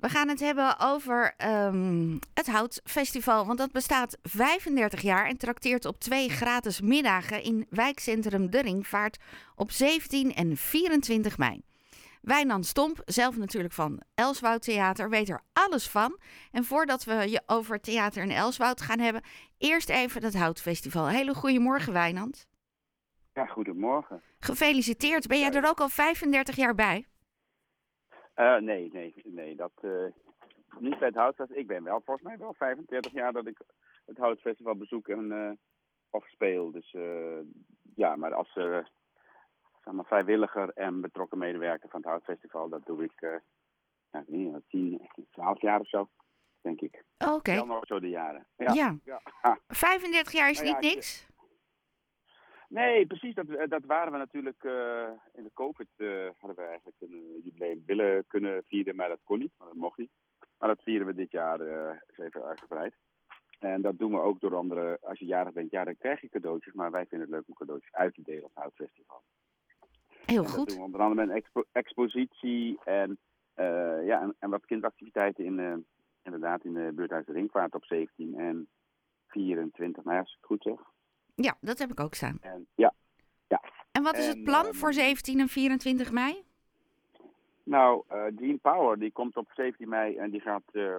We gaan het hebben over ehm, het Houtfestival. Want dat bestaat 35 jaar en trakteert op twee gratis middagen in wijkcentrum De Ringvaart op 17 en 24 mei. Wijnand Stomp, zelf natuurlijk van Elswoud Theater, weet er alles van. En voordat we je over theater in Elswoud gaan hebben, eerst even het Houtfestival. Hele goedemorgen Wijnand. Ja, goedemorgen. Gefeliciteerd. Ben jij er ook al 35 jaar bij? Uh, nee, nee, nee, dat uh, niet bij het Houtfestival. Ik ben wel volgens mij wel 35 jaar dat ik het Houtfestival bezoek en uh, of speel. Dus ja, maar als zeg maar, vrijwilliger en betrokken medewerker van het Houtfestival, dat doe ik uh, niet, 10, 12 jaar of zo, denk ik. Oké. Okay. Nog zo de jaren. Ja. ja. ja. 35 jaar is nou, niet niks? Nee, precies. Dat, dat waren we natuurlijk uh, in de COVID. Uh, hadden we eigenlijk een jubileum willen kunnen vieren, maar dat kon niet. Dat mocht niet. Maar dat vieren we dit jaar uh, even uitgebreid. En dat doen we ook door andere. Als je jarig bent, ja, dan krijg je cadeautjes. Maar wij vinden het leuk om cadeautjes uit te delen op het Houtfestival. Heel en goed. Dat doen we onder andere met een expo expositie en, ja, en, en, wat kinderactiviteiten in, inderdaad in de buurthuis Ringvaart op 17 en 24 mei, als ik het goed zeg. Ja, dat heb ik ook staan. En, ja, ja. En wat is En, het plan ehm, voor 17 en 24 mei? Nou, uh, Jean Power die komt op 17 mei en die gaat uh,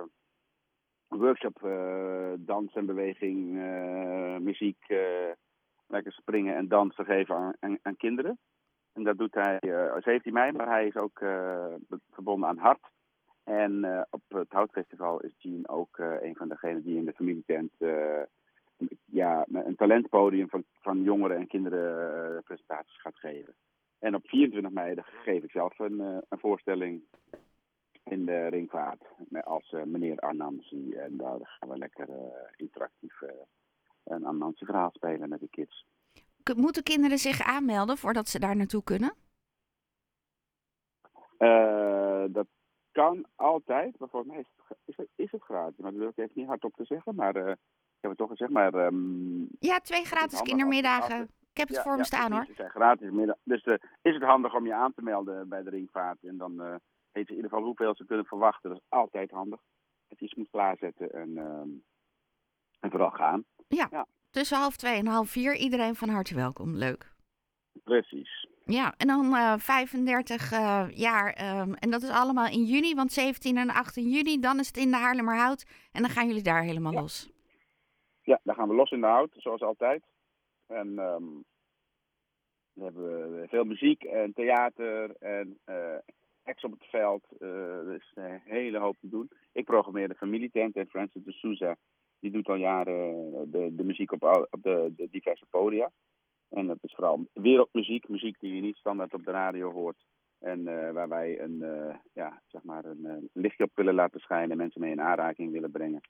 een workshop uh, dans en beweging, muziek, lekker springen en dansen geven aan, aan, aan kinderen. En dat doet hij uh, 17 mei, maar hij is ook verbonden aan Hart. En op het Houtfestival is Jean ook een van degenen die in de familietent talentpodium van, van jongeren en kinderen uh, presentaties gaat geven. En op 24 mei geef ik zelf een, uh, een voorstelling in de ringvaart met als uh, meneer Arnamsi. En daar gaan we lekker interactief een Arnamsi verhaal spelen met de kids. Moeten kinderen zich aanmelden voordat ze daar naartoe kunnen? Uh, dat kan altijd, maar volgens mij is het, is het, is het gratis. Maar dat wil ik even niet hardop te zeggen, maar uh, heb het toch gezegd. Maar, um, Ja, twee gratis kindermiddagen. Ik heb het ja, voor me ja, staan hoor. Het zijn gratis middag. Dus uh, is het handig om je aan te melden bij de ringvaart. En dan uh, weet je in ieder geval hoeveel ze kunnen verwachten. Dat is altijd handig. Je iets moet klaarzetten en, um, en vooral gaan. Ja, Ja. tussen half twee en half vier. Iedereen van harte welkom. Leuk. Precies. Ja, en dan eh 35 eh, jaar. ehm, en dat is allemaal in juni, want 17 en 18 juni, dan is het in de Haarlemmerhout. En dan gaan jullie daar helemaal Ja. los. Ja, dan gaan we los in de hout, zoals altijd. En um, dan hebben we veel muziek en theater en uh, acts op het veld. Uh, er is een hele hoop te doen. Ik programmeer de familietent en Francis de Souza, die doet al jaren de, de muziek op, op de, diverse podia. En dat is vooral wereldmuziek, muziek die je niet standaard op de radio hoort. En waar wij een, ja, zeg maar een lichtje op willen laten schijnen, mensen mee in aanraking willen brengen.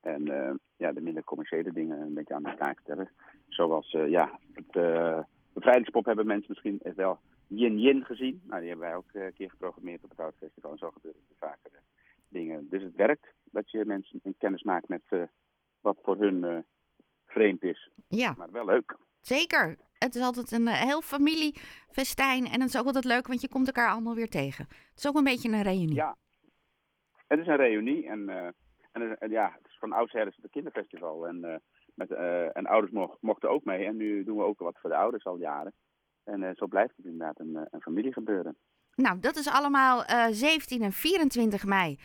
En uh, ja, de minder commerciële dingen een beetje aan de kaak stellen. Zoals uh, ja, het uh, bevrijdingspop hebben mensen misschien wel Yin Yin gezien. Nou, die hebben wij ook een keer geprogrammeerd op het Oudfestival. En zo gebeuren er vaker dingen. Dus het werkt dat je mensen in kennis maakt met wat voor hun vreemd is. Ja, Maar wel leuk. zeker. Het is altijd een eh, heel familiefestijn. En het is ook altijd leuk, want je komt elkaar allemaal weer tegen. Het is ook een beetje een reunie. Ja. Het is een reunie en, en ja, van oudsher is het een kinderfestival. En, uh, met, uh, en ouders mo mochten ook mee. En nu doen we ook wat voor de ouders al jaren. En uh, zo blijft het inderdaad een, een familie gebeuren. Nou, dat is allemaal eh 17 en 24 mei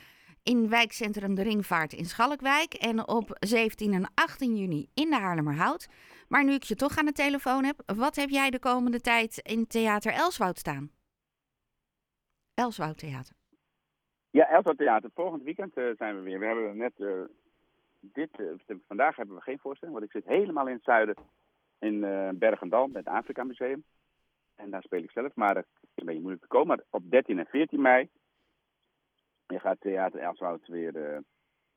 in wijkcentrum De Ringvaart in Schalkwijk. En op 17 en 18 juni in de Haarlemmerhout. Maar nu ik je toch aan de telefoon heb, wat heb jij de komende tijd in Theater Elswoud staan? Elswoud Theater. Ja, Elswoud Theater. Volgend weekend uh, zijn we weer. We hebben net uh, dit, uh, vandaag hebben we geen voorstelling, want ik zit helemaal in het zuiden in uh, Bergendal met het Afrika Museum. En daar speel ik zelf, maar het is een beetje moeilijk te komen. Maar op 13 en 14 mei gaat Theater Elswoud weer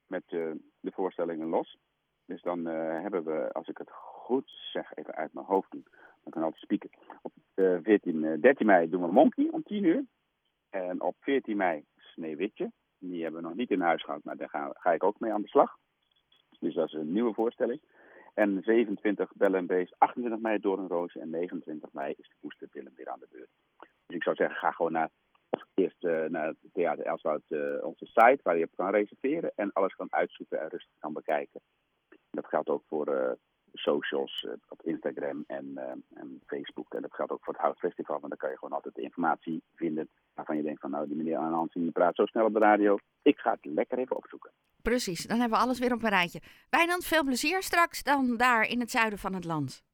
met de voorstellingen los. Dus dan hebben we, als ik het goed zeg, even uit mijn hoofd doen, dan kan altijd spieken. Op uh, 14, uh, 13 mei doen we Monkey om 10 uur. En op 14 mei Sneeuwwitje. Die hebben we nog niet in huis gehad, maar daar ga ik ook mee aan de slag. Dus dat is een nieuwe voorstelling. En 27 Bel en Beest, 28 mei Doornroosje en 29 mei is de Woeste Willem weer aan de beurt. Dus ik zou zeggen, ga gewoon naar eerst naar het Theater Elswoud onze site waar je op kan reserveren en alles kan uitzoeken en rustig kan bekijken. Dat geldt ook voor socials op Instagram en, en, Facebook. En dat geldt ook voor het Houtfestival, want dan kan je gewoon altijd de informatie vinden waarvan je denkt van nou die meneer Hansen die praat zo snel op de radio. Ik ga het lekker even opzoeken. Precies, dan hebben we alles weer op een rijtje. Wijnand, veel plezier straks dan daar in het zuiden van het land.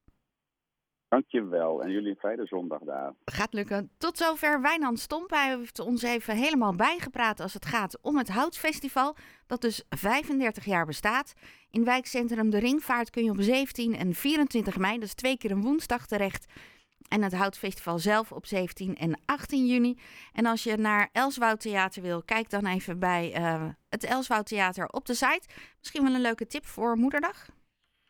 Dankjewel en jullie een fijne zondag daar. Gaat lukken. Tot zover Wijnand Stomp. Hij heeft ons even helemaal bijgepraat als het gaat om het Houtfestival. Dat dus 35 jaar bestaat. In wijkcentrum De Ringvaart kun je op 17 en 24 mei, dat is twee keer een woensdag terecht. En het Houtfestival zelf op 17 en 18 juni. En als je naar Elswoud Theater wil, kijk dan even bij uh, het Elswoud Theater op de site. Misschien wel een leuke tip voor Moederdag.